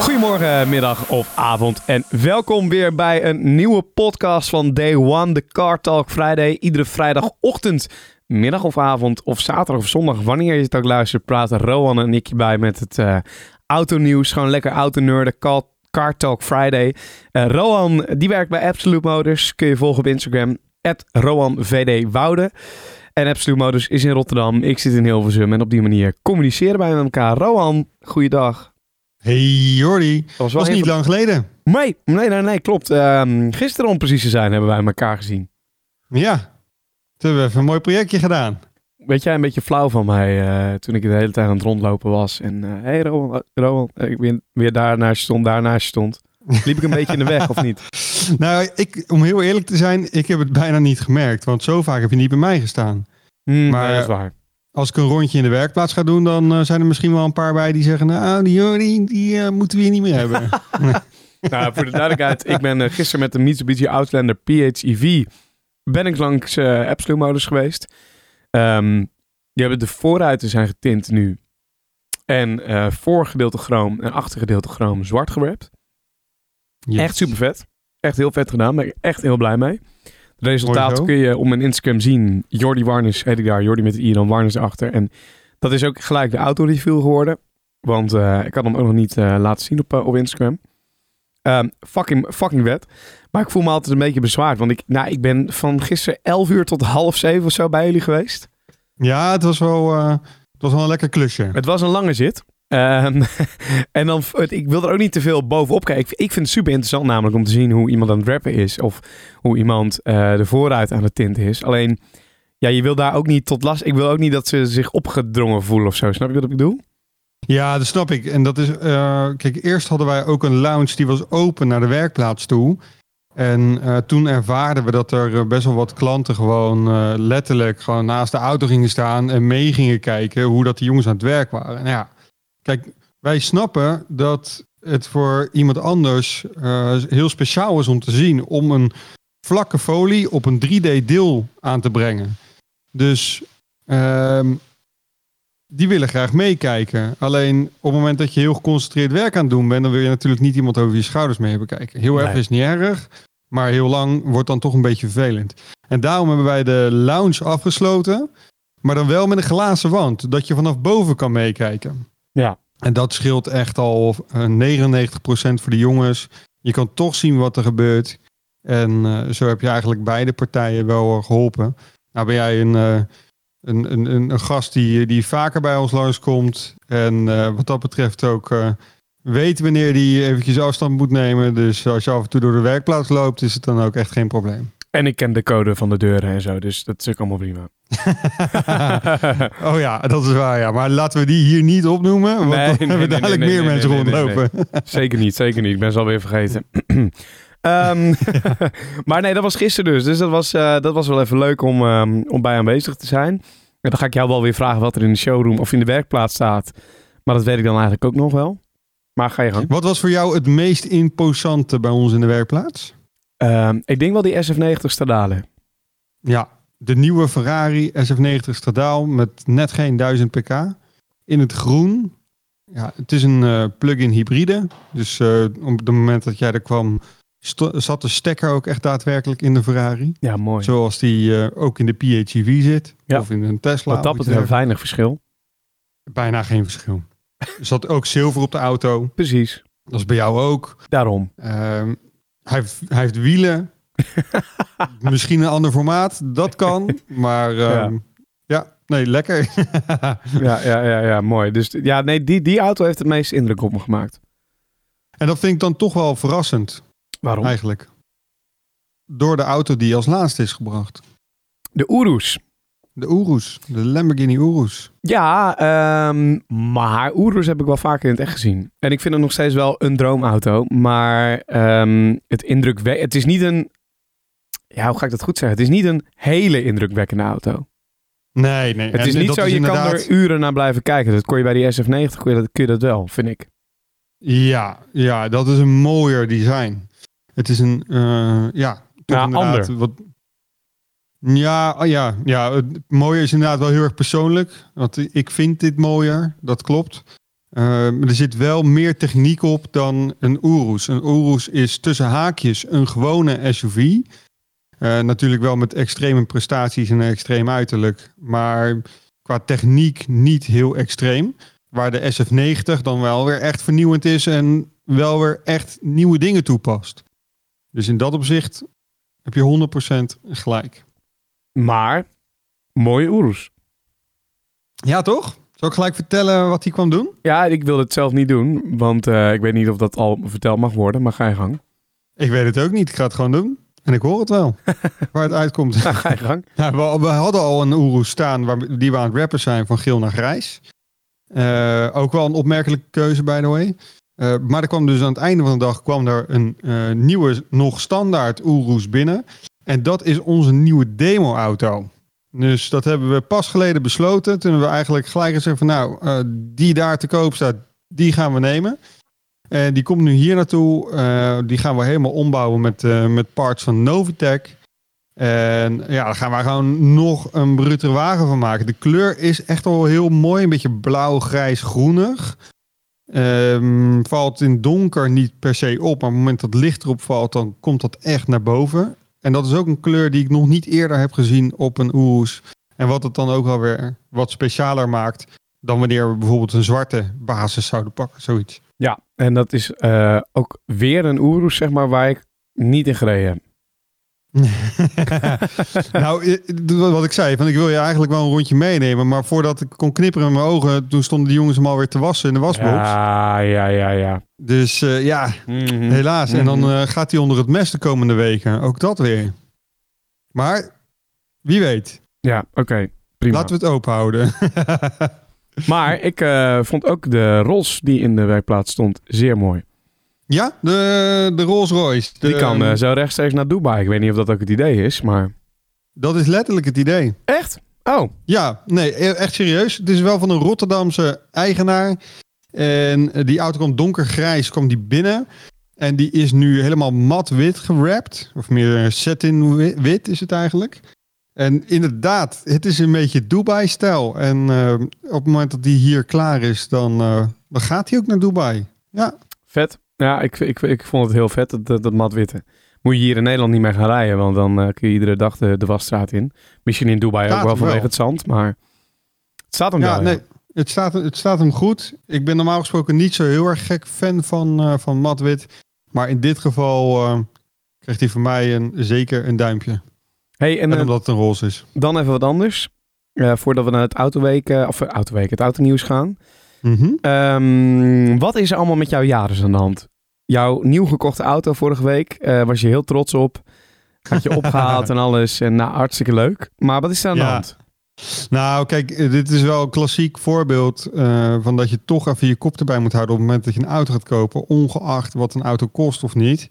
Goedemorgen, middag of avond en welkom weer bij een nieuwe podcast van Day One, de Car Talk Friday. Iedere vrijdagochtend, middag of avond of zaterdag of zondag, wanneer je het ook luistert, praten Rowan en ik bij met het eh autonieuws. Gewoon lekker autonerden, Car, Car Talk Friday. Rowan, die werkt bij Absolute Motors, kun je volgen op Instagram, RowanVDWoude. En Absolute Motors is in Rotterdam, ik zit in Hilversum en op die manier communiceren wij met elkaar. Rowan, goeiedag. Hey Jordi, Dat was niet lang geleden. Nee, nee, nee, nee klopt. Ehm, gisteren om precies te zijn hebben wij elkaar gezien. Ja, toen hebben we even een mooi projectje gedaan. Weet jij een beetje flauw van mij eh, toen ik de hele tijd aan het rondlopen was. En hé hey, Rowan, eh, Rowan, eh, ik ben weer daar naast je stond, daar naast je stond. Liep ik een beetje in de weg of niet? Nou, ik, om heel eerlijk te zijn, ik heb het bijna niet gemerkt. Want zo vaak heb je niet bij mij gestaan. Hmm, Maar- nee, dat is waar. Als ik een rondje in de werkplaats ga doen, dan eh, zijn er misschien wel een paar bij die zeggen... Nou, die Jordi, die eh, moeten we hier niet meer hebben. Nou, voor de duidelijkheid, ik ben eh, gisteren met de Mitsubishi Outlander PHEV ben ik langs eh Absolute Motors geweest. Ehm, die hebben de voorruiten zijn getint nu. En voorgedeelte chroom en achtergedeelte chroom zwart. Yes. Echt super vet. Echt heel vet gedaan. Ben ik echt heel blij mee. Het resultaat kun je op mijn Instagram zien. Jordi Warnes heet ik daar. Jordi met de i en dan Warnes achter. En dat is ook gelijk de autoreview geworden. Want eh, ik had hem ook nog niet eh, laten zien op, eh, op Instagram. Ehm, fucking, fucking vet. Maar ik voel me altijd een beetje bezwaard. Want ik, nou, ik ben van gisteren 11 uur tot half 7 of zo bij jullie geweest. Ja, het was wel, het was wel een lekker klusje. Het was een lange zit. Ehm, en dan, ik wil er ook niet te veel bovenop kijken. Ik, vind het super interessant namelijk om te zien hoe iemand aan het rappen is. Of hoe iemand eh, de vooruit aan het tinten is. Alleen, ja, je wil daar ook niet tot last... Ik wil ook niet dat ze zich opgedrongen voelen of zo. Snap je wat ik bedoel? Ja, dat snap ik. En dat is, eh, kijk, eerst hadden wij ook een lounge die was open naar de werkplaats toe. En eh, toen ervaarden we dat er best wel wat klanten gewoon letterlijk gewoon naast de auto gingen staan en mee gingen kijken hoe dat die jongens aan het werk waren. En ja, kijk, wij snappen dat het voor iemand anders eh, heel speciaal is om te zien om een vlakke folie op een 3D deel aan te brengen. Dus ehm, die willen graag meekijken. Alleen op het moment dat je heel geconcentreerd werk aan het doen bent, dan wil je natuurlijk niet iemand over je schouders mee hebben kijken. Heel erg is niet erg, maar heel lang wordt dan toch een beetje vervelend. En daarom hebben wij de lounge afgesloten, maar dan wel met een glazen wand, dat je vanaf boven kan meekijken. Ja. En dat scheelt echt al eh, 99% voor de jongens. Je kan toch zien wat er gebeurt. En eh, zo heb je eigenlijk beide partijen wel eh, geholpen. Nou ben jij een, eh, een, een, een, gast die, die vaker bij ons langskomt. En eh, wat dat betreft ook eh, weet wanneer die eventjes afstand moet nemen. Dus als je af en toe door de werkplaats loopt, is het dan ook echt geen probleem. En ik ken de code van de deuren en zo. Dus dat is ook allemaal prima. oh ja, dat is waar. Ja. Maar laten we die hier niet opnoemen. Want Nee, dan nee, hebben we dadelijk nee, meer mensen rondlopen. Zeker niet, zeker niet. Ik ben ze alweer vergeten. Ehm, maar nee, dat was gisteren dus. Dus dat was, eh, dat was wel even leuk om, ehm, om bij aanwezig te zijn. En dan ga ik jou wel weer vragen wat er in de showroom of in de werkplaats staat. Maar dat weet ik dan eigenlijk ook nog wel. Maar ga je gang. Wat was voor jou het meest imposante bij ons in de werkplaats? Ehm, ik denk wel die SF90 Stradale. Ja, de nieuwe Ferrari SF90 Stradaal met net geen 1000 pk. In het groen. Ja, het is een eh, plug-in hybride. Dus eh, op het moment dat jij er kwam, zat de stekker ook echt daadwerkelijk in de Ferrari. Ja, mooi. Zoals die eh, ook in de PHEV zit. Ja. Of in een Tesla. Wat dat betreft weinig verschil. Bijna geen verschil. Er zat ook zilver op de auto. Precies. Dat is bij jou ook. Daarom. Ehm, hij, heeft, hij heeft wielen. Misschien een ander formaat. Dat kan. Maar ehm, ja. nee, lekker. Ja, ja, ja, ja mooi. Dus ja, nee, die, die auto heeft het meeste indruk op me gemaakt. en dat vind ik dan toch wel verrassend, Waarom? eigenlijk. Door de auto die als laatste is gebracht. De Urus. De Urus. De Lamborghini Urus. Ja, ehm, maar Urus heb ik wel vaker in het echt gezien. En ik vind het nog steeds wel een droomauto. Maar ehm, het indruk... Het is niet een... Ja, hoe ga ik dat goed zeggen? Het is niet een hele indrukwekkende auto. Nee, nee. Het En is niet dat zo, je inderdaad- kan er uren naar blijven kijken. Dat kon je bij die SF90, kun je dat, kun je dat wel, vind ik. Ja, ja, dat is een mooier design. Het is een, eh, ja, inderdaad ander. Wat, ja, oh ja, ja, het mooie is inderdaad wel heel erg persoonlijk. Want ik vind dit mooier, dat klopt. Eh, maar er zit wel meer techniek op dan een Urus. Een Urus is tussen haakjes een gewone SUV. Eh, natuurlijk wel met extreme prestaties en een extreem uiterlijk. Maar qua techniek niet heel extreem. Waar de SF90 dan wel weer echt vernieuwend is en wel weer echt nieuwe dingen toepast. Dus in dat opzicht heb je 100% gelijk. Maar, mooie Urus. Ja, toch? Zal ik gelijk vertellen wat hij kwam doen? Ja, ik wil het zelf niet doen, want eh, ik weet niet of dat al verteld mag worden, maar ga je gang. Ik weet het ook niet. Ik ga het gewoon doen. En ik hoor het wel. waar het uitkomt. Ga je gang. Ja, we, we hadden al een Urus staan waar, die we aan het rappen zijn van geel naar grijs. Eh, ook wel een opmerkelijke keuze, by the way. Eh, maar er kwam dus aan het einde van de dag kwam er een nieuwe, nog standaard Urus binnen. En dat is onze nieuwe demo-auto. Dus dat hebben we pas geleden besloten. Toen hebben we eigenlijk gelijk gezegd van nou, eh, die daar te koop staat, die gaan we nemen. En die komt nu hier naartoe. Eh, die gaan we helemaal ombouwen met, eh, met parts van Novitec. En ja, daar gaan we gewoon nog een brutere wagen van maken. De kleur is echt al heel mooi. Een beetje blauw, grijs, groenig. Ehm, valt in donker niet per se op. Maar op het moment dat licht erop valt, dan komt dat echt naar boven. En dat is ook een kleur die ik nog niet eerder heb gezien op een Urus. En wat het dan ook alweer wat specialer maakt dan wanneer we bijvoorbeeld een zwarte basis zouden pakken. Zoiets. Ja, en dat is eh, ook weer een Urus, zeg maar, waar ik niet in gereden heb. nou, wat ik zei, van ik wil je eigenlijk wel een rondje meenemen. Maar voordat ik kon knipperen in mijn ogen, toen stonden die jongens hem alweer te wassen in de wasbox. Ja, ja, ja, ja. Dus eh, ja, Mhm. helaas. En dan Mhm. eh, gaat hij onder het mes de komende weken. Ook dat weer. Maar wie weet. Ja, oké. prima. Laten we het open houden. Maar ik eh, vond ook de Ros die in de werkplaats stond zeer mooi. Ja, de, de Rolls Royce. De- Die kan eh, zo rechtstreeks naar Dubai. Ik weet niet of dat ook het idee is, maar... Dat is letterlijk het idee. Echt? Oh, Ja, nee, e- echt serieus. Het is wel van een Rotterdamse eigenaar. En eh, die auto kwam donkergrijs, kwam die binnen. En die is nu helemaal mat wit gewrapt. Of meer satin wi- wit is het eigenlijk. En inderdaad, het is een beetje Dubai-stijl. En eh, op het moment dat die hier klaar is, dan, eh, dan gaat hij ook naar Dubai. Ja, vet. Ja, ik, ik, ik vond het heel vet, dat, dat, dat matwitte. Moet je hier in Nederland niet meer gaan rijden, want dan eh, kun je iedere dag de, de wasstraat in. Misschien in Dubai ook wel vanwege wel. het zand, maar het staat hem ja wel. nee, het staat, het staat hem goed. Ik ben normaal gesproken niet zo heel erg gek fan van, eh, van mat wit. Maar in dit geval eh, krijgt hij van mij een, zeker een duimpje. Hey, en En omdat het een roze is. dan even wat anders. Voordat we naar het autoweek, of autoweek, het autonieuws gaan. Mhm. Ehm, wat is er allemaal met jouw jaren aan de hand? Jouw nieuw gekochte auto vorige week, eh, was je heel trots op. Had je opgehaald en alles. En nou, hartstikke leuk. Maar wat is er aan de hand? Nou, kijk, eh, dit is wel een klassiek voorbeeld eh, van dat je toch even je kop erbij moet houden op het moment dat je een auto gaat kopen, ongeacht wat een auto kost of niet.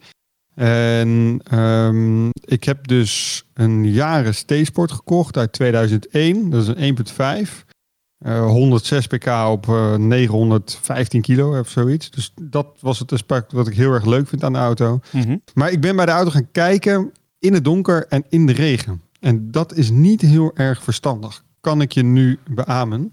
En ehm, ik heb dus een jaren T-Sport gekocht uit 2001. Dat is een 1.5. Eh 106 pk op eh, 915 kilo of zoiets. Dus dat was het aspect wat ik heel erg leuk vind aan de auto. Mhm. Maar ik ben bij de auto gaan kijken in het donker en in de regen. En dat is niet heel erg verstandig. Kan ik je nu beamen.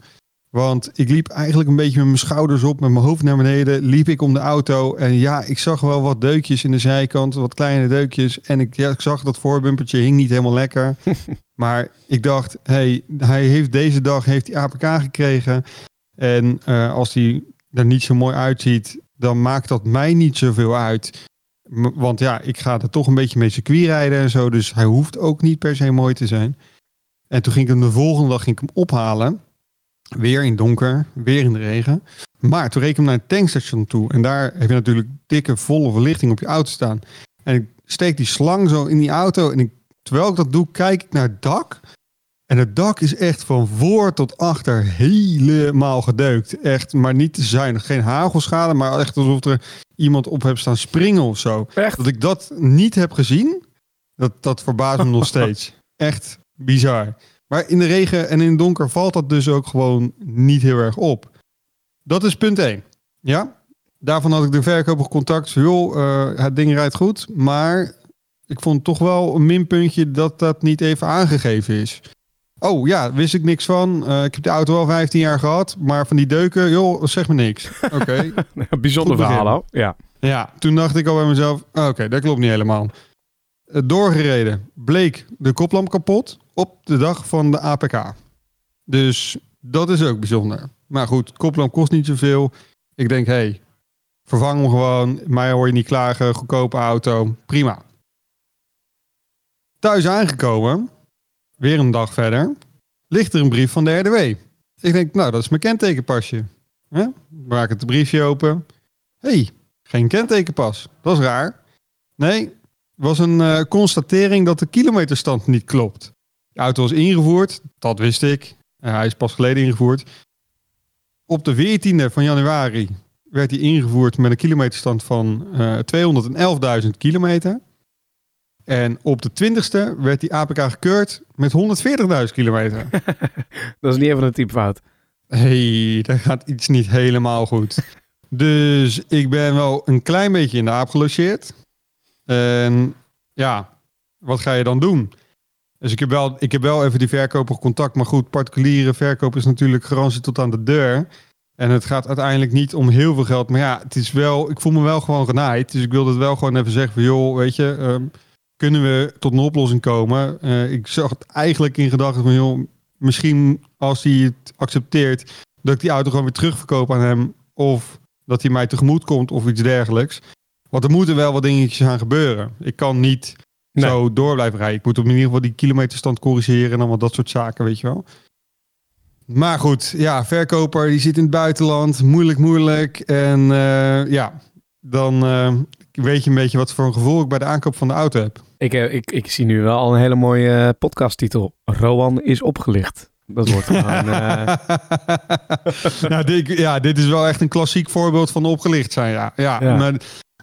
Want ik liep eigenlijk een beetje met mijn schouders op, met mijn hoofd naar beneden. Liep ik om de auto. En ja, ik zag wel wat deukjes in de zijkant. Wat kleine deukjes. En ik, ja, ik zag dat voorbumpertje hing niet helemaal lekker. maar ik dacht, hey, hij heeft deze dag heeft hij APK gekregen. En eh, als hij er niet zo mooi uitziet, dan maakt dat mij niet zoveel uit. M- Want ja, ik ga er toch een beetje mee circuit rijden en zo. Dus hij hoeft ook niet per se mooi te zijn. En toen ging ik hem de volgende dag ging ik hem ophalen. Weer in donker, weer in de regen. Maar toen reed ik hem naar een tankstation toe. En daar heb je natuurlijk dikke, volle verlichting op je auto staan. En ik steek die slang zo in die auto. En ik, terwijl ik dat doe, kijk ik naar het dak. En het dak is echt van voor tot achter helemaal gedeukt. Echt, maar niet te zuinig. Geen hagelschade, maar echt alsof er iemand op heeft staan springen of zo. Echt? Dat ik dat niet heb gezien. Dat, dat verbaast me nog steeds. Echt bizar. Maar in de regen en in het donker valt dat dus ook gewoon niet heel erg op. Dat is punt 1. Ja? Daarvan had ik de verkoper contact. Joh, eh, het ding rijdt goed. Maar ik vond toch wel een minpuntje dat dat niet even aangegeven is. Oh ja, wist ik niks van. Eh, ik heb de auto al 15 jaar gehad. Maar van die deuken, joh, zeg me niks. Oké. Bijzonder Goed begin. verhaal, hoor. Ja. Ja, toen dacht ik al bij mezelf, oké, dat klopt niet helemaal. Eh, Doorgereden, bleek de koplamp kapot op de dag van de APK. Dus dat is ook bijzonder. Maar goed, koplamp kost niet zoveel. Ik denk, hé, hey, vervang hem gewoon. Mij hoor je niet klagen, goedkope auto, prima. Thuis aangekomen, weer een dag verder, ligt er een brief van de RDW. Ik denk, nou, dat is mijn kentekenpasje. Hè? Maak het briefje open. hey, geen kentekenpas. Dat is raar. Nee, was een eh, constatering dat de kilometerstand niet klopt. De auto was ingevoerd, dat wist ik. Hij is pas geleden ingevoerd. Op de 14e van januari werd hij ingevoerd met een kilometerstand van eh 211.000 kilometer. En op de 20e werd die APK gekeurd met 140.000 kilometer. Dat is niet even een typefout. hey, daar gaat iets niet helemaal goed. Dus ik ben wel een klein beetje in de aap gelogeerd. En ja, wat ga je dan doen? Dus ik heb wel, ik heb wel even die verkoper contact. Maar goed, particuliere verkoop is natuurlijk garantie tot aan de deur. En het gaat uiteindelijk niet om heel veel geld. Maar ja, het is wel, ik voel me wel gewoon genaaid. Dus ik wil het wel gewoon even zeggen van joh, weet je, ehm, kunnen we tot een oplossing komen? Eh, ik zag het eigenlijk in gedachten van joh, misschien als hij het accepteert, dat ik die auto gewoon weer terugverkoop aan hem. Of dat hij mij tegemoet komt of iets dergelijks. Want er moeten wel wat dingetjes aan gebeuren. Ik kan niet Nee. zo door blijven rijden. Ik moet op in ieder geval die kilometerstand corrigeren en allemaal dat soort zaken, weet je wel. Maar goed, ja, verkoper die zit in het buitenland. Moeilijk, moeilijk. En eh, ja, dan eh, weet je een beetje wat voor een gevoel ik bij de aankoop van de auto heb. Ik, eh, ik, ik zie nu wel al een hele mooie podcasttitel. Rowan is opgelicht. Dat wordt gewoon... eh, nou, dit, ja, dit is wel echt een klassiek voorbeeld van opgelicht zijn. Ja, ja, Ja. Maar,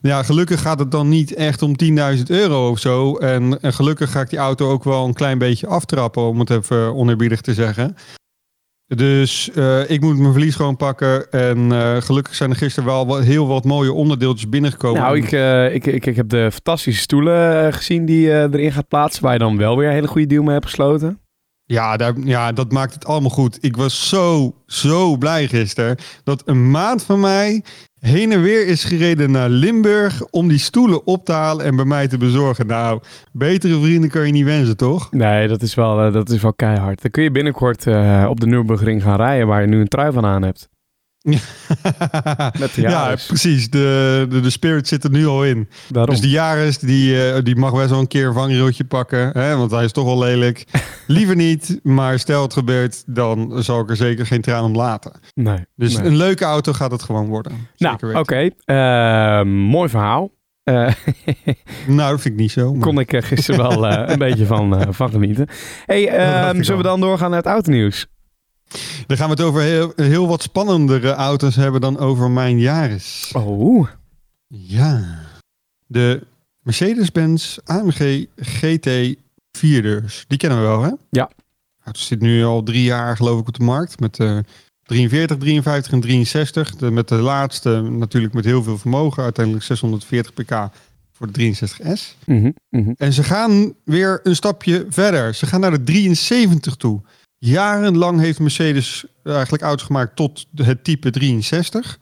ja gelukkig gaat het dan niet echt om 10.000 euro of zo. En, en gelukkig ga ik die auto ook wel een klein beetje aftrappen, om het even oneerbiedig te zeggen. Dus eh, ik moet mijn verlies gewoon pakken. En eh, gelukkig zijn er gisteren wel heel wat mooie onderdeeltjes binnengekomen. nou, ik, eh, ik, ik, ik heb de fantastische stoelen gezien die erin gaat plaatsen. Waar je dan wel weer een hele goede deal mee hebt gesloten. Ja, daar, ja, dat maakt het allemaal goed. Ik was zo, zo blij gisteren dat een maand van mij heen en weer is gereden naar Limburg om die stoelen op te halen en bij mij te bezorgen. Nou, betere vrienden kan je niet wensen, toch? Nee, dat is wel, eh, dat is wel keihard. Dan kun je binnenkort eh, op de Nürburgring gaan rijden waar je nu een trui van aan hebt. Met de ja, precies. De, de, de spirit zit er nu al in. Daarom. Dus die Jaris, die, eh, die mag best wel een keer een vangrailtje pakken. Hè, want hij is toch al lelijk. Liever niet, maar stel het gebeurt, dan zal ik er zeker geen traan om laten. nee. Dus nee. een leuke auto gaat het gewoon worden. Nou, oké. Eh, mooi verhaal. Eh, Nou, dat vind ik niet zo. maar- kon ik er gisteren wel een beetje van, van genieten. Hey, ehm, zullen we dan doorgaan naar het autonieuws? Dan gaan we het over heel, heel wat spannendere auto's hebben dan over mijn Yaris. Oh, Ja. De Mercedes-Benz AMG GT 4-deurs. Die kennen we wel, hè? Ja. Het zit nu al drie jaar, geloof ik, op de markt. Met eh 43, 53 en 63. De, met de laatste natuurlijk met heel veel vermogen. Uiteindelijk 640 pk voor de 63S. mhm, mhm. En ze gaan weer een stapje verder. Ze gaan naar de 73 toe. Jarenlang heeft Mercedes eigenlijk auto's gemaakt tot het type 63.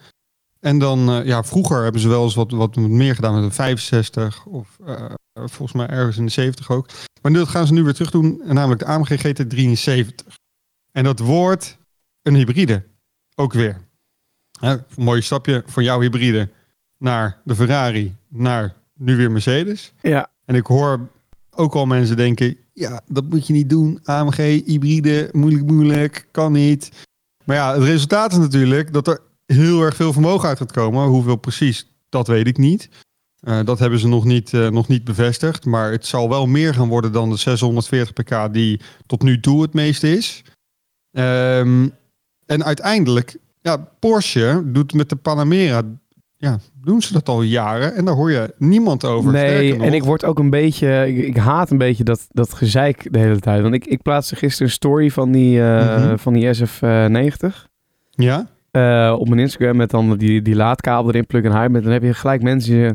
En dan, eh, ja, vroeger hebben ze wel eens wat, wat meer gedaan met een 65 of eh, volgens mij ergens in de 70 ook. Maar dat gaan ze nu weer terug doen, en namelijk de AMG GT73. En dat wordt een hybride. Ook weer. Hè, een mooi stapje van jouw hybride naar de Ferrari, naar nu weer Mercedes. Ja, En ik hoor ook al mensen denken, ja, dat moet je niet doen. AMG, hybride, moeilijk, moeilijk, kan niet. Maar ja, het resultaat is natuurlijk dat er heel erg veel vermogen uit gaat komen. Hoeveel precies, dat weet ik niet. Eh, dat hebben ze nog niet, eh, nog niet bevestigd. Maar het zal wel meer gaan worden dan de 640 pk die tot nu toe het meeste is. Ehm, en uiteindelijk, ja, Porsche doet met de Panamera ja, doen ze dat al jaren en daar hoor je niemand over. Nee, en ik word ook een beetje... Ik, ik haat een beetje dat, dat gezeik de hele tijd. Want ik, ik plaatste gisteren een story van die, eh, Mhm. van die SF90 Ja? eh, op mijn Instagram met dan die, die laadkabel erin, plug en hybrid. En dan heb je gelijk mensen die.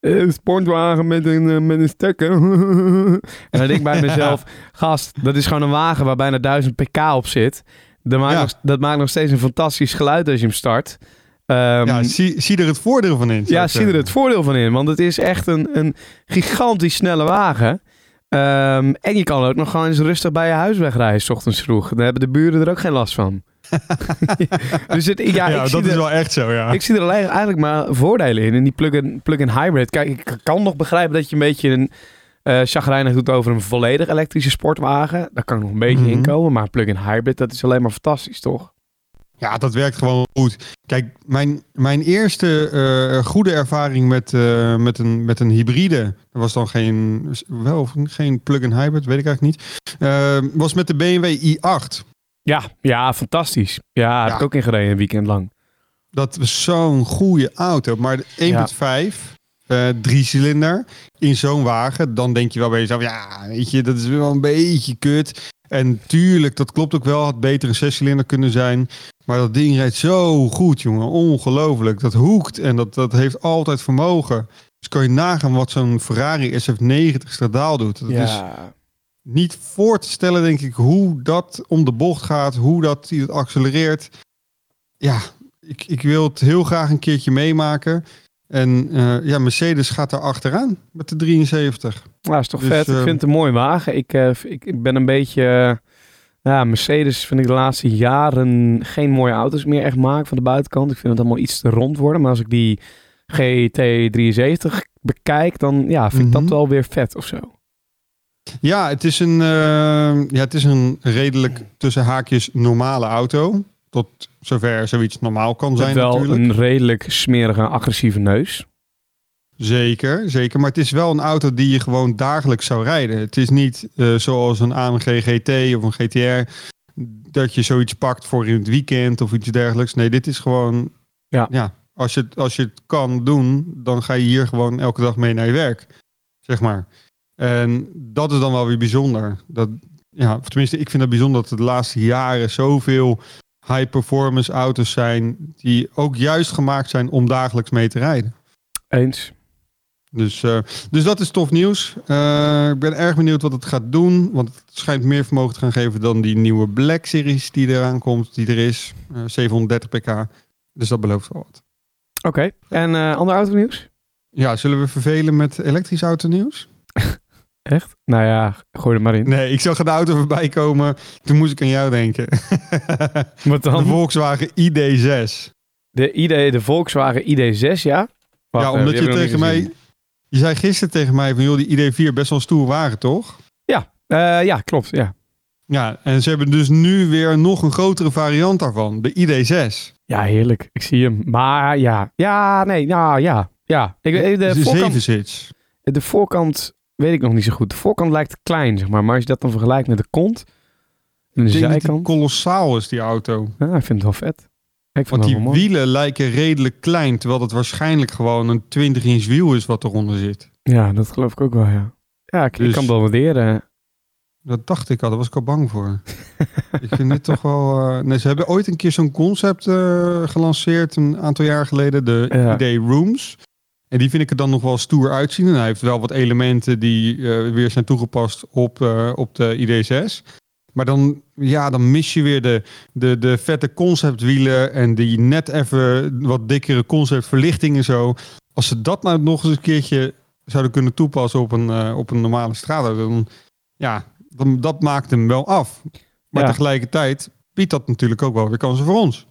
"Eh, Een sportwagen met een, eh, met een stekker. en dan denk ik bij mezelf... Gast, dat is gewoon een wagen waar bijna 1000 pk op zit. Dat maakt, Ja. nog, dat maakt nog steeds een fantastisch geluid als je hem start. Ehm, ja, zie, zie er het voordeel van in. ja, zie er het voordeel van in. Want het is echt een, een gigantisch snelle wagen. Ehm, en je kan ook nog gewoon eens rustig bij je huis wegrijden, s ochtends vroeg. Dan hebben de buren er ook geen last van. dus het, ja, Ja, ik, zie dat is er, wel echt zo, ja. ik zie er alleen, eigenlijk maar voordelen in. En die plug-in plug hybrid. Kijk, ik kan nog begrijpen dat je een beetje een eh chagrijnig doet over een volledig elektrische sportwagen. Daar kan ik nog een beetje Mhm. in komen. Maar plug-in hybrid, dat is alleen maar fantastisch, toch? Ja, dat werkt gewoon goed. Kijk, mijn, mijn eerste eh, goede ervaring met, eh, met, een, met een hybride, dat was dan geen, wel, geen plug-in hybrid, weet ik eigenlijk niet, eh, was met de BMW i8. Ja, ja, fantastisch. Ja, heb Ja. ik ook ingereden een weekend lang. Dat was zo'n goede auto, maar de 1.5, eh drie cilinder, in zo'n wagen, dan denk je wel bij jezelf, ja, weet je, dat is wel een beetje kut. En tuurlijk, dat klopt ook wel, had beter een zescilinder kunnen zijn. Maar dat ding rijdt zo goed, jongen. Ongelooflijk. Dat hoekt en dat, dat heeft altijd vermogen. Dus kan je nagaan wat zo'n Ferrari SF90 stradaal doet. Dat is niet voor te stellen, denk ik, hoe dat om de bocht gaat. Hoe dat hij het accelereert. Ja, ik, ik wil het heel graag een keertje meemaken. En eh, ja, Mercedes gaat daar achteraan met de 73. Ja, is toch Dus, vet. Ik eh, vind het een mooie wagen. Ik, eh, ik, ik ben een beetje... ja, Mercedes vind ik de laatste jaren geen mooie auto's meer echt maken van de buitenkant. Ik vind het allemaal iets te rond worden. Maar als ik die GT73 bekijk, dan ja, vind ik Mhm. dat wel weer vet of zo. Ja, het is een, ja, het is een redelijk tussen haakjes normale auto. Tot zover zoiets normaal kan zijn wel natuurlijk. een redelijk smerige, agressieve neus. Zeker, zeker. Maar het is wel een auto die je gewoon dagelijks zou rijden. Het is niet eh, zoals een AMG GT of een GTR... dat je zoiets pakt voor in het weekend of iets dergelijks. Nee, dit is gewoon... Ja. als, je, als je het kan doen, dan ga je hier gewoon elke dag mee naar je werk. Zeg maar. En dat is dan wel weer bijzonder. Dat, ja, of tenminste, ik vind het bijzonder dat de laatste jaren zoveel high-performance auto's zijn... die ook juist gemaakt zijn om dagelijks mee te rijden. Eens. Dus, eh, dus dat is tof nieuws. Eh, ik ben erg benieuwd wat het gaat doen. Want het schijnt meer vermogen te gaan geven dan die nieuwe Black Series die eraan komt, die er is. Eh, 730 pk. Dus dat belooft wel wat. Oké. En eh ander autonieuws? Ja, zullen we vervelen met elektrisch autonieuws? Echt? Nou ja, gooi er maar in. Nee, ik zag een auto voorbij komen. Toen moest ik aan jou denken. Wat De dan? Volkswagen ID6. De, ID, de Volkswagen ID6, ja? Wacht, ja, omdat je tegen mij... Je zei gisteren tegen mij van, joh, die ID4 best wel een stoer wagen, toch? Eh, ja, klopt. Ja. Ja, en ze hebben dus nu weer nog een grotere variant daarvan. De ID6. ja, heerlijk. Ik zie hem. Maar ja, ja, nee, nou ja. Ja, ik, de, de voorkant, zeven zits. de voorkant weet ik nog niet zo goed. De voorkant lijkt klein, zeg maar. Maar als je dat dan vergelijkt met de kont en de zijkant. kolossaal is, die auto. Ja, ik vind het wel vet. Ik vind Want het die wielen lijken redelijk klein, terwijl het waarschijnlijk gewoon een 20 inch wiel is wat eronder zit. Ja, dat geloof ik ook wel, ja. Ja, ik, ik Dus- kan het wel waarderen. Dat dacht ik al, daar was ik al bang voor. ik vind dit toch wel... eh, Nee, ze hebben ooit een keer zo'n concept eh, gelanceerd, een aantal jaar geleden, de Ja. ID Rooms. En die vind ik er dan nog wel stoer uitzien. En hij heeft wel wat elementen die eh, weer zijn toegepast op, eh, op de ID6. Maar dan, ja, dan mis je weer de, de, de vette conceptwielen en die net even wat dikkere conceptverlichting en zo. Als ze dat nou nog eens een keertje zouden kunnen toepassen op een, eh, op een normale straat, dan, ja, dan, dat maakt hem wel af. Maar Ja. tegelijkertijd biedt dat natuurlijk ook wel weer kansen voor ons.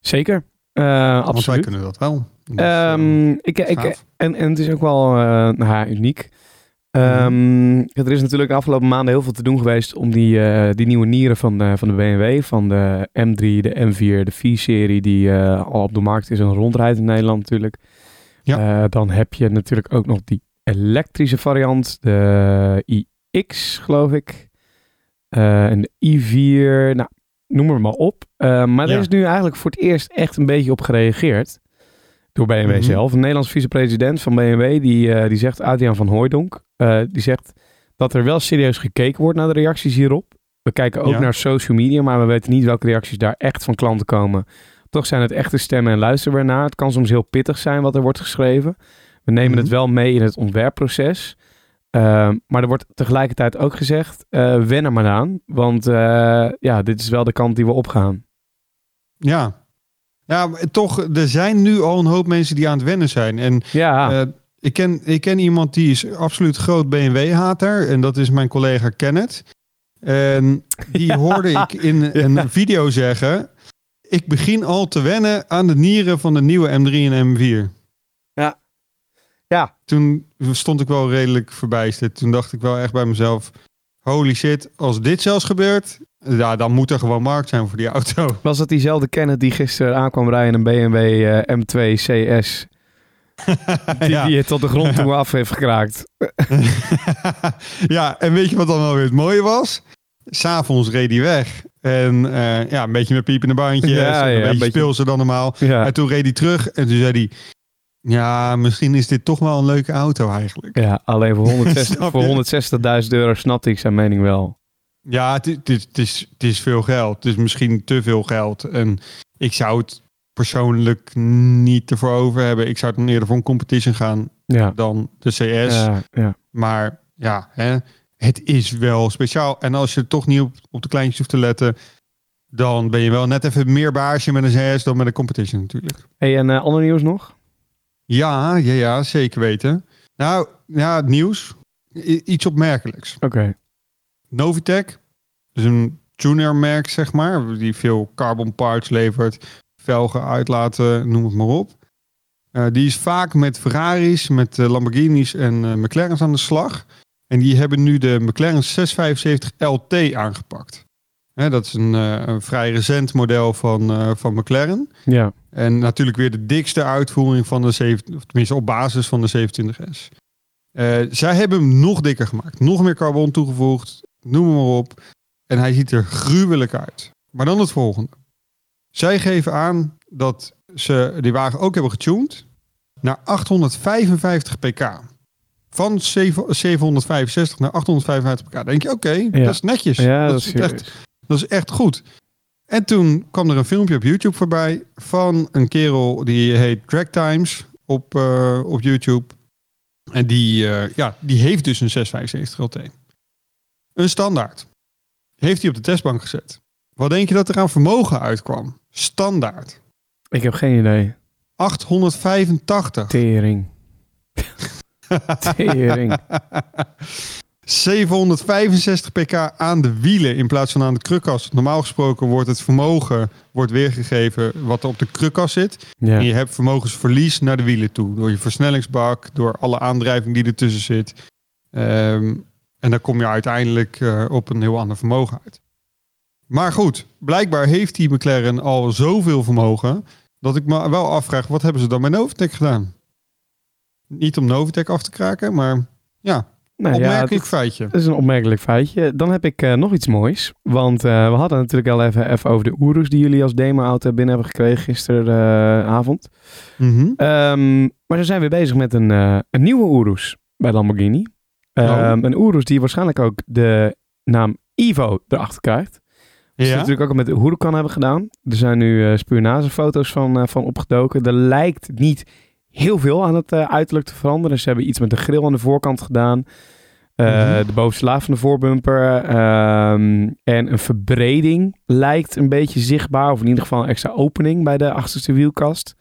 Zeker. Eh, Want wij absoluut. kunnen dat wel. Dus, eh, Ehm, ik, ik, en, en het is ook wel eh, nou uniek. Ehm, Er is natuurlijk de afgelopen maanden heel veel te doen geweest om die, eh, die nieuwe nieren van de, van de BMW, van de M3, de M4, de 4-serie, die eh, al op de markt is en rondrijdt in Nederland natuurlijk. Ja. Dan heb je natuurlijk ook nog die elektrische variant, de iX geloof ik. En de i4, nou, noem er maar op. Maar Ja. er is nu eigenlijk voor het eerst echt een beetje op gereageerd. Door BMW Mhm. zelf. Een Nederlands vicepresident van BMW, die, eh, die zegt, Adriaan van Hooijdonk, eh, die zegt dat er wel serieus gekeken wordt naar de reacties hierop. We kijken ook Ja. naar social media, maar we weten niet welke reacties daar echt van klanten komen. Toch zijn het echte stemmen en luisteren we ernaar. Het kan soms heel pittig zijn wat er wordt geschreven. We nemen Mhm. het wel mee in het ontwerpproces. Ehm, maar er wordt tegelijkertijd ook gezegd, eh wen er maar aan. Want ja, dit is wel de kant die we opgaan. Ja. Ja, maar toch, er zijn nu al een hoop mensen die aan het wennen zijn. En Ja, eh, ik, ken, ik ken iemand die is absoluut groot BMW-hater. En dat is mijn collega Kenneth. En die hoorde ik in een video zeggen... Ik begin al te wennen aan de nieren van de nieuwe M3 en M4. Ja. Ja. Toen stond ik wel redelijk verbijsterd. Toen dacht ik wel echt bij mezelf... Holy shit, als dit zelfs gebeurt... Ja, dan moet er gewoon markt zijn voor die auto. was dat diezelfde Kenneth die gisteren aankwam rijden in een BMW eh, M2 CS... Die, Ja. die je tot de grond toe af heeft gekraakt. ja, en weet je wat dan wel weer het mooie was? S'avonds reed hij weg. En eh, ja, een beetje met piepende bandjes. Ja, en ja, een beetje beetje- speelse dan normaal. Ja. En toen reed hij terug en toen zei hij... Ja, misschien is dit toch wel een leuke auto eigenlijk. Ja, alleen voor 160 Snap voor je? 160.000 euro snapte ik zijn mening wel. Ja, het, is- het, is, het, is, het is veel geld. Het is misschien te veel geld. En ik zou het persoonlijk niet ervoor over hebben. Ik zou het dan eerder voor een competition gaan Ja, dan de CS. ja, ja. Maar ja, hè, het is wel speciaal. En als je toch niet op, op de kleintjes hoeft te letten, dan ben je wel net even meer baasje met een CS dan met een competition natuurlijk. Hey, en eh, ander nieuws nog? Ja, ja, ja, zeker weten. Nou, ja, het nieuws. I- iets opmerkelijks. Oké. Novitec, dus een tuner merk zeg maar, die veel carbon parts levert, velgen uitlaten, noem het maar op. Eh, die is vaak met Ferraris, met eh, Lamborghinis en eh, McLaren's aan de slag. En die hebben nu de McLaren 675 LT aangepakt. Hè, dat is een, een vrij recent model van, van McLaren. Ja. En natuurlijk weer de dikste uitvoering van de 7, of tenminste op basis van de 27S. Eh, zij hebben hem nog dikker gemaakt. Nog meer carbon toegevoegd. Noem hem maar op. En hij ziet er gruwelijk uit. Maar dan het volgende. Zij geven aan dat ze die wagen ook hebben getuned naar 855 pk. Van 7 765 naar 855 pk. Dan denk je, oké, dat is netjes. Ja, dat, dat is echt dat is echt goed. En toen kwam er een filmpje op YouTube voorbij van een kerel die heet Drag Times op, eh, op YouTube. En die, eh, ja, die heeft dus een 675 LT. Een standaard. Heeft hij op de testbank gezet. Wat denk je dat er aan vermogen uitkwam? Standaard. Ik heb geen idee. 885. Tering. Tering. 765 pk aan de wielen in plaats van aan de krukas. Normaal gesproken wordt het vermogen wordt weergegeven wat er op de krukas zit. Ja. En je hebt vermogensverlies naar de wielen toe. Door je versnellingsbak, door alle aandrijving die ertussen zit. Ehm, en dan kom je uiteindelijk eh, op een heel ander vermogen uit. Maar goed, blijkbaar heeft die McLaren al zoveel vermogen... dat ik me wel afvraag, wat hebben ze dan bij Novitec gedaan? Niet om Novitec af te kraken, maar ja, Nou, ja, opmerkelijk dat, feitje. dat is een opmerkelijk feitje. Dan heb ik eh, nog iets moois. Want eh, we hadden natuurlijk al even, even over de Urus die jullie als demo-auto binnen hebben gekregen gisteravond. Mhm. Ehm, maar ze zijn weer bezig met een, een nieuwe Urus bij Lamborghini. Oh. Ehm, Een Urus die waarschijnlijk ook de naam Evo erachter krijgt. Ze Ja? natuurlijk ook al met de Huracan hebben gedaan. Er zijn nu eh spionagefoto's van, eh, van opgedoken. Er lijkt niet heel veel aan het eh, uiterlijk te veranderen. Ze hebben iets met de grill aan de voorkant gedaan. Mhm. De bovenste laag van de voorbumper. ehm, en een verbreding lijkt een beetje zichtbaar. Of in ieder geval een extra opening bij de achterste wielkast.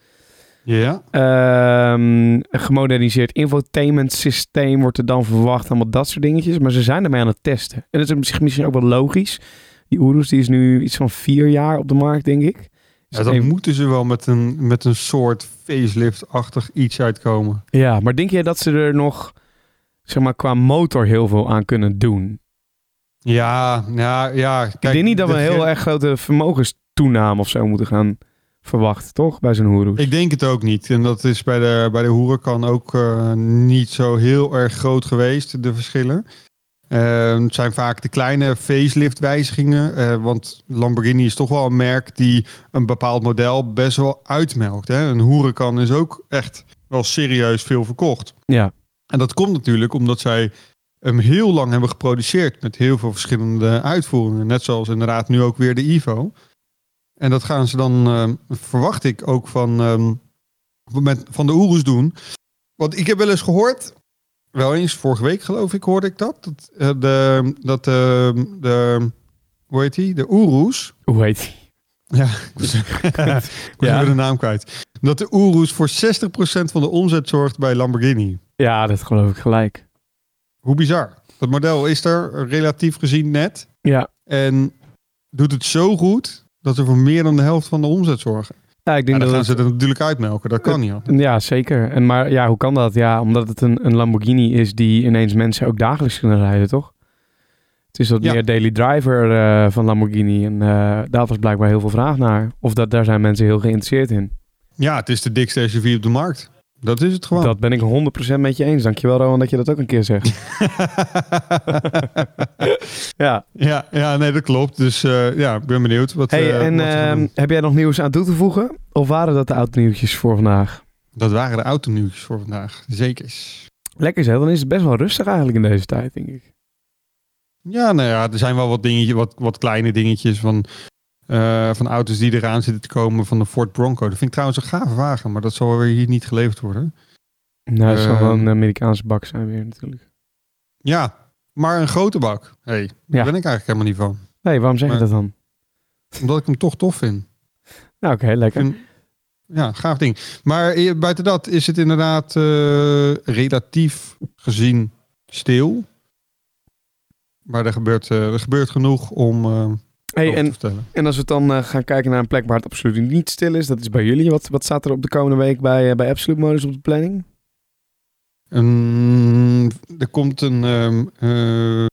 Ja. Ehm, een gemoderniseerd infotainment systeem wordt er dan verwacht. Allemaal dat soort dingetjes. Maar ze zijn ermee aan het testen. En dat is misschien- misschien ook wel logisch. Die Urus die is nu iets van vier jaar op de markt, denk ik. Dus Ja, dan even- moeten ze wel met een, met een soort facelift-achtig iets uitkomen. ja, maar denk jij dat ze er nog, zeg maar, qua motor heel veel aan kunnen doen? Ja, ja, ja. Kijk, ik denk niet dat we een heel erg grote vermogenstoename of zo moeten gaan verwachten, toch? Bij zo'n Urus. Ik denk het ook niet. En dat is bij de, bij de Huracan ook eh, niet zo heel erg groot geweest, de verschillen. Eh, het zijn vaak de kleine facelift wijzigingen. eh, want Lamborghini is toch wel een merk die een bepaald model best wel uitmelkt. Hè? Een Huracan is ook echt wel serieus veel verkocht. Ja. En dat komt natuurlijk omdat zij hem heel lang hebben geproduceerd met heel veel verschillende uitvoeringen. Net zoals inderdaad nu ook weer de Ivo. En dat gaan ze dan, eh, verwacht ik, ook van, ehm, met, van de Urus doen. Want ik heb wel eens gehoord, wel eens vorige week geloof ik hoorde ik dat, dat eh, de, dat de, de, hoe heet die, de Urus, Hoe heet die? ja, ik was, ik was Ja. even de naam kwijt, dat de Urus voor 60% van de omzet zorgt bij Lamborghini. Ja, dat geloof ik gelijk. Hoe bizar. Dat model is er relatief gezien net. Ja. En doet het zo goed dat ze voor meer dan de helft van de omzet zorgen. Ja, ik En denk dan gaan dat ze er natuurlijk uitmelken. Dat kan niet. Ja, zeker. En maar ja, hoe kan dat? Ja, omdat het een, een Lamborghini is die ineens mensen ook dagelijks kunnen rijden, toch? Het is wat Ja. meer daily driver eh, van Lamborghini. En eh, daar was blijkbaar heel veel vraag naar. Of dat, daar zijn mensen heel geïnteresseerd in. Ja, het is de dikste SUV op de markt. Dat is het gewoon. Dat ben ik 100% met je eens. Dankjewel, Rowan, dat je dat ook een keer zegt. ja. ja, ja, nee, dat klopt. Dus eh, ja, ik ben benieuwd. Wat, Hey, eh, en wat ehm, heb jij nog nieuws aan toe te voegen? Of waren dat de autonieuwtjes voor vandaag? Dat waren de autonieuwtjes voor vandaag. Zeker. Lekker zeg, dan is het best wel rustig eigenlijk in deze tijd, denk ik. Ja, nou ja, er zijn wel wat dingetjes, wat, wat kleine dingetjes van, eh, van auto's die eraan zitten te komen van de Ford Bronco. Dat vind ik trouwens een gave wagen, maar dat zal weer hier niet geleverd worden. Nou, het zal Ehm. wel een Amerikaanse bak zijn weer natuurlijk. Ja, maar een grote bak. hey, daar Ja. ben ik eigenlijk helemaal niet van. Nee, waarom zeg je dat dan? Omdat ik hem toch tof vind. Nou, oké, lekker. Vind- Ja, gaaf ding. Maar buiten dat is het inderdaad eh, relatief gezien stil. Maar er gebeurt, eh, er gebeurt genoeg om Hey, en, en als we dan eh, gaan kijken naar een plek waar het absoluut niet stil is, dat is bij jullie. Wat, wat staat er op de komende week bij, eh, bij Absolute Modus op de planning? Een, er komt een, ehm, eh,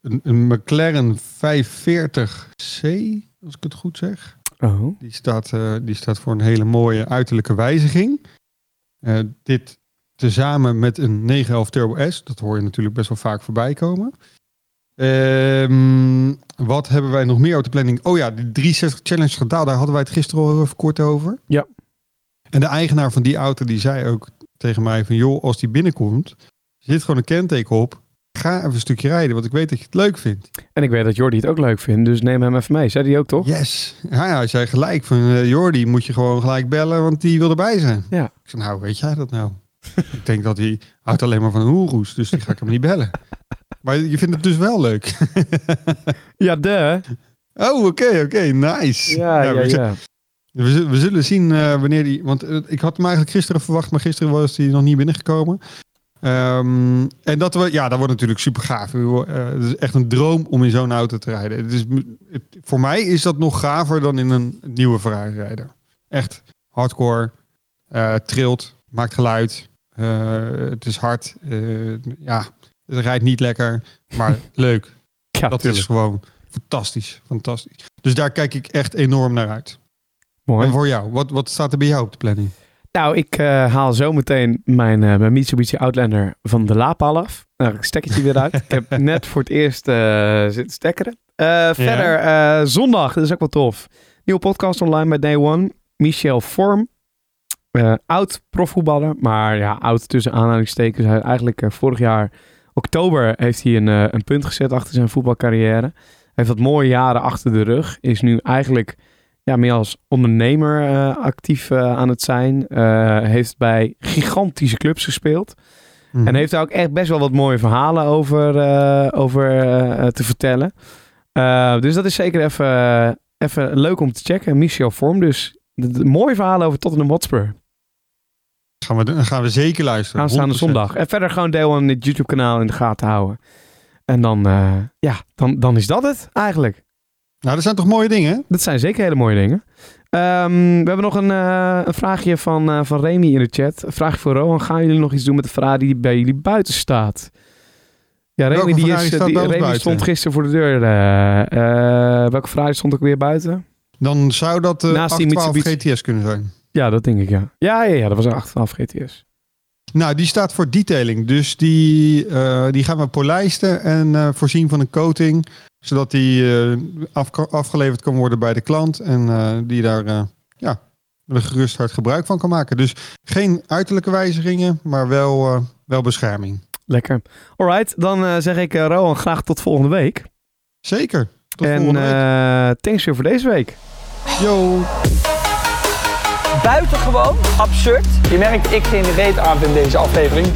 een, een McLaren 540C, als ik het goed zeg. Oh. Die staat, die staat voor een hele mooie uiterlijke wijziging. Dit tezamen met een 911 Turbo S. Dat hoor je natuurlijk best wel vaak voorbij komen. Ehm, wat hebben wij nog meer op de planning? Oh ja, de 360 Challenge gedaan. Daar hadden wij het gisteren al even kort over. Ja. En de eigenaar van die auto die zei ook tegen mij van... joh, als die binnenkomt, zit gewoon een kenteken op. Ga even een stukje rijden, want ik weet dat je het leuk vindt. En ik weet dat Jordi het ook leuk vindt, dus neem hem even mee. Zei die ook toch? Yes. Ja, ja, hij zei gelijk van eh, Jordi, moet je gewoon gelijk bellen, want die wil erbij zijn. Ja. Ik zei, nou, weet jij dat nou? ik denk dat hij houdt alleen maar van een hoeroes, dus die ga ik hem niet bellen. Maar je vindt het dus wel leuk. Ja, de. oh, oké, oké, nice. Ja, ja, we, ja. zullen- We, zullen- zien eh, wanneer die... Want eh, ik had hem eigenlijk gisteren verwacht, maar gisteren was hij nog niet binnengekomen. Ehm, en dat we, ja, dat wordt natuurlijk super gaaf. Eh, het is echt een droom om in zo'n auto te rijden. Het is, het- voor mij is dat nog gaver dan in een nieuwe Ferrari rijden. Echt hardcore, trilt, maakt geluid. het is hard. ja, het rijdt niet lekker, maar leuk. Ja, dat is gewoon fantastisch, fantastisch. Dus daar kijk ik echt enorm naar uit. Mooi. En voor jou, wat, wat staat er bij jou op de planning? Nou, ik eh, haal zometeen mijn, eh, mijn Mitsubishi Outlander van de laadpaal af. Nou, ik stek het hier weer uit. ik heb net voor het eerst eh, zitten stekkeren. Verder, zondag, dat is ook wel tof. Nieuwe podcast online bij Day One. Michel Vorm. Oud profvoetballer, maar ja, oud tussen aanhalingstekens. Hij eigenlijk vorig jaar oktober heeft hij een, eh, een punt gezet achter zijn voetbalcarrière. Hij heeft wat mooie jaren achter de rug. Is nu eigenlijk ja, meer als ondernemer eh, actief eh, aan het zijn. Heeft bij gigantische clubs gespeeld. Mhm. En heeft daar ook echt best wel wat mooie verhalen over, over te vertellen. Dus dat is zeker even, even leuk om te checken. Michel Vorm dus. De, de- mooie verhalen over Tottenham Hotspur. Gaan we, dan gaan we zeker luisteren. Aanstaande 100%. zondag. En verder gewoon deel aan dit YouTube kanaal in de gaten houden. En dan, eh, ja, dan, dan is dat het eigenlijk. Nou, dat zijn toch mooie dingen? Dat zijn zeker hele mooie dingen. Ehm, we hebben nog een, eh, een vraagje van, eh, van Remy in de chat. Een vraagje voor Rohan. Gaan jullie nog iets doen met de Ferrari die bij jullie buiten staat? Ja, Remy, die is, die, Remy buiten? stond gisteren voor de deur. welke Ferrari stond ook weer buiten? Dan zou dat de Naast die 812 Mitsubishi- GTS kunnen zijn. Ja, dat denk ik, ja. Ja, ja, ja dat was een 812 GTS. Nou, die staat voor detailing. Dus die, eh, die gaan we polijsten en eh, voorzien van een coating. Zodat die eh, afge- afgeleverd kan worden bij de klant. En die daar ja, er gerust hard gebruik van kan maken. Dus geen uiterlijke wijzigingen, maar wel, wel bescherming. Lekker. Alright, dan zeg ik Rowan graag tot volgende week. Zeker. Tot en volgende week. thanks weer voor deze week. Yo. Buitengewoon absurd. Je merkt ik geen reet aan in deze aflevering.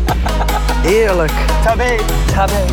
Eerlijk. Tabé. Tabé.